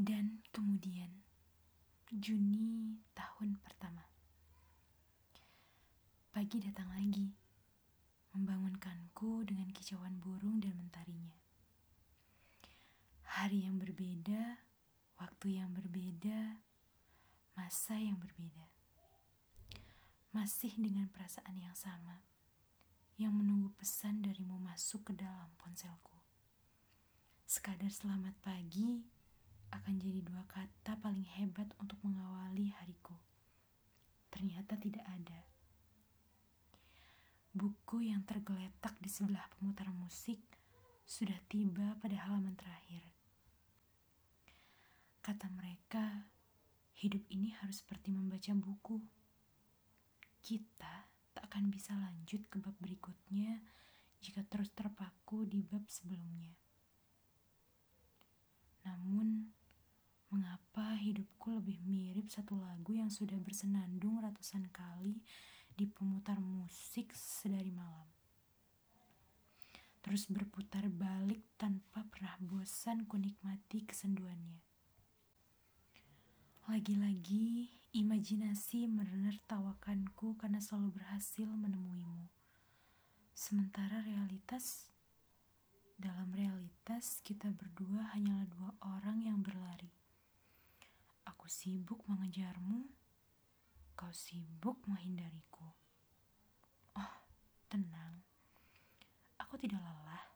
Dan kemudian, Juni tahun pertama. Pagi datang lagi, membangunkanku dengan kicauan burung dan mentarinya. Hari yang berbeda, waktu yang berbeda, masa yang berbeda. Masih dengan perasaan yang sama, yang menunggu pesan darimu masuk ke dalam ponselku. Sekadar selamat pagi akan jadi dua kata paling hebat untuk mengawali hariku. Ternyata tidak ada. Buku yang tergeletak di sebelah pemutar musik sudah tiba pada halaman terakhir. Kata mereka, hidup ini harus seperti membaca buku. Kita tak akan bisa lanjut ke bab berikutnya jika terus terpaku di bab sebelumnya. Namun, mengapa hidupku lebih mirip satu lagu yang sudah bersenandung ratusan kali di pemutar musik sedari malam? Terus berputar balik tanpa pernah bosan kunikmati kesenduannya. Lagi-lagi, imajinasi menertawakanku karena selalu berhasil menemuimu. Sementara realitas dalam realitas, kita berdua hanyalah dua orang yang berlari. Sibuk mengejarmu, kau sibuk menghindariku. Oh, tenang. Aku tidak lelah.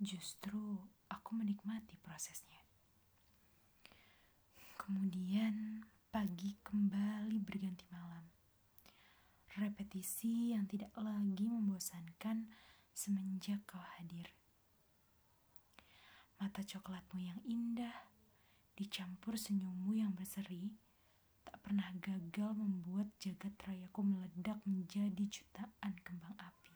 Justru aku menikmati prosesnya. Kemudian pagi kembali berganti malam. Repetisi yang tidak lagi membosankan semenjak kau hadir. Mata coklatmu yang indah, dicampur senyummu yang berseri, tak pernah gagal membuat jagat rayaku meledak menjadi jutaan kembang api.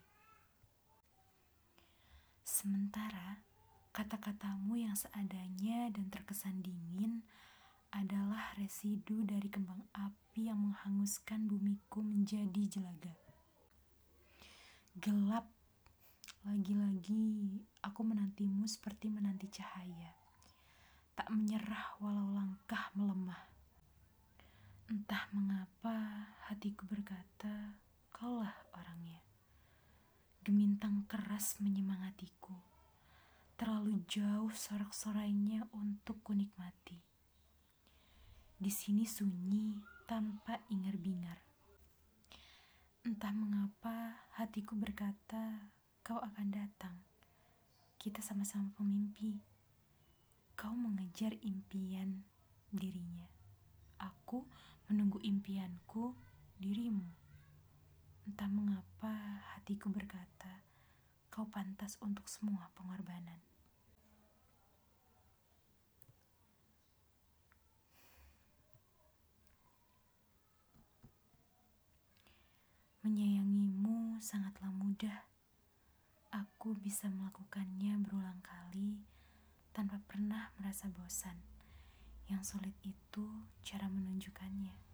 Sementara kata-katamu yang seadanya dan terkesan dingin adalah residu dari kembang api yang menghanguskan bumiku menjadi jelaga. Gelap lagi-lagi aku menantimu seperti menanti cahaya. Tak menyerah walau langkah melemah. Entah mengapa hatiku berkata, kaulah orangnya. Gemintang keras menyemangatiku. Terlalu jauh sorak-sorainya untuk kunikmati. Di sini sunyi tanpa ingar-bingar. Entah mengapa hatiku berkata, kau akan datang. Kita sama-sama pemimpi. Kau mengejar impian dirinya. Aku menunggu impianku dirimu. Entah mengapa hatiku berkata, kau pantas untuk semua pengorbanan. Menyayangimu sangatlah mudah aku bisa melakukannya berulang kali tanpa pernah merasa bosan. Yang sulit itu cara menunjukkannya.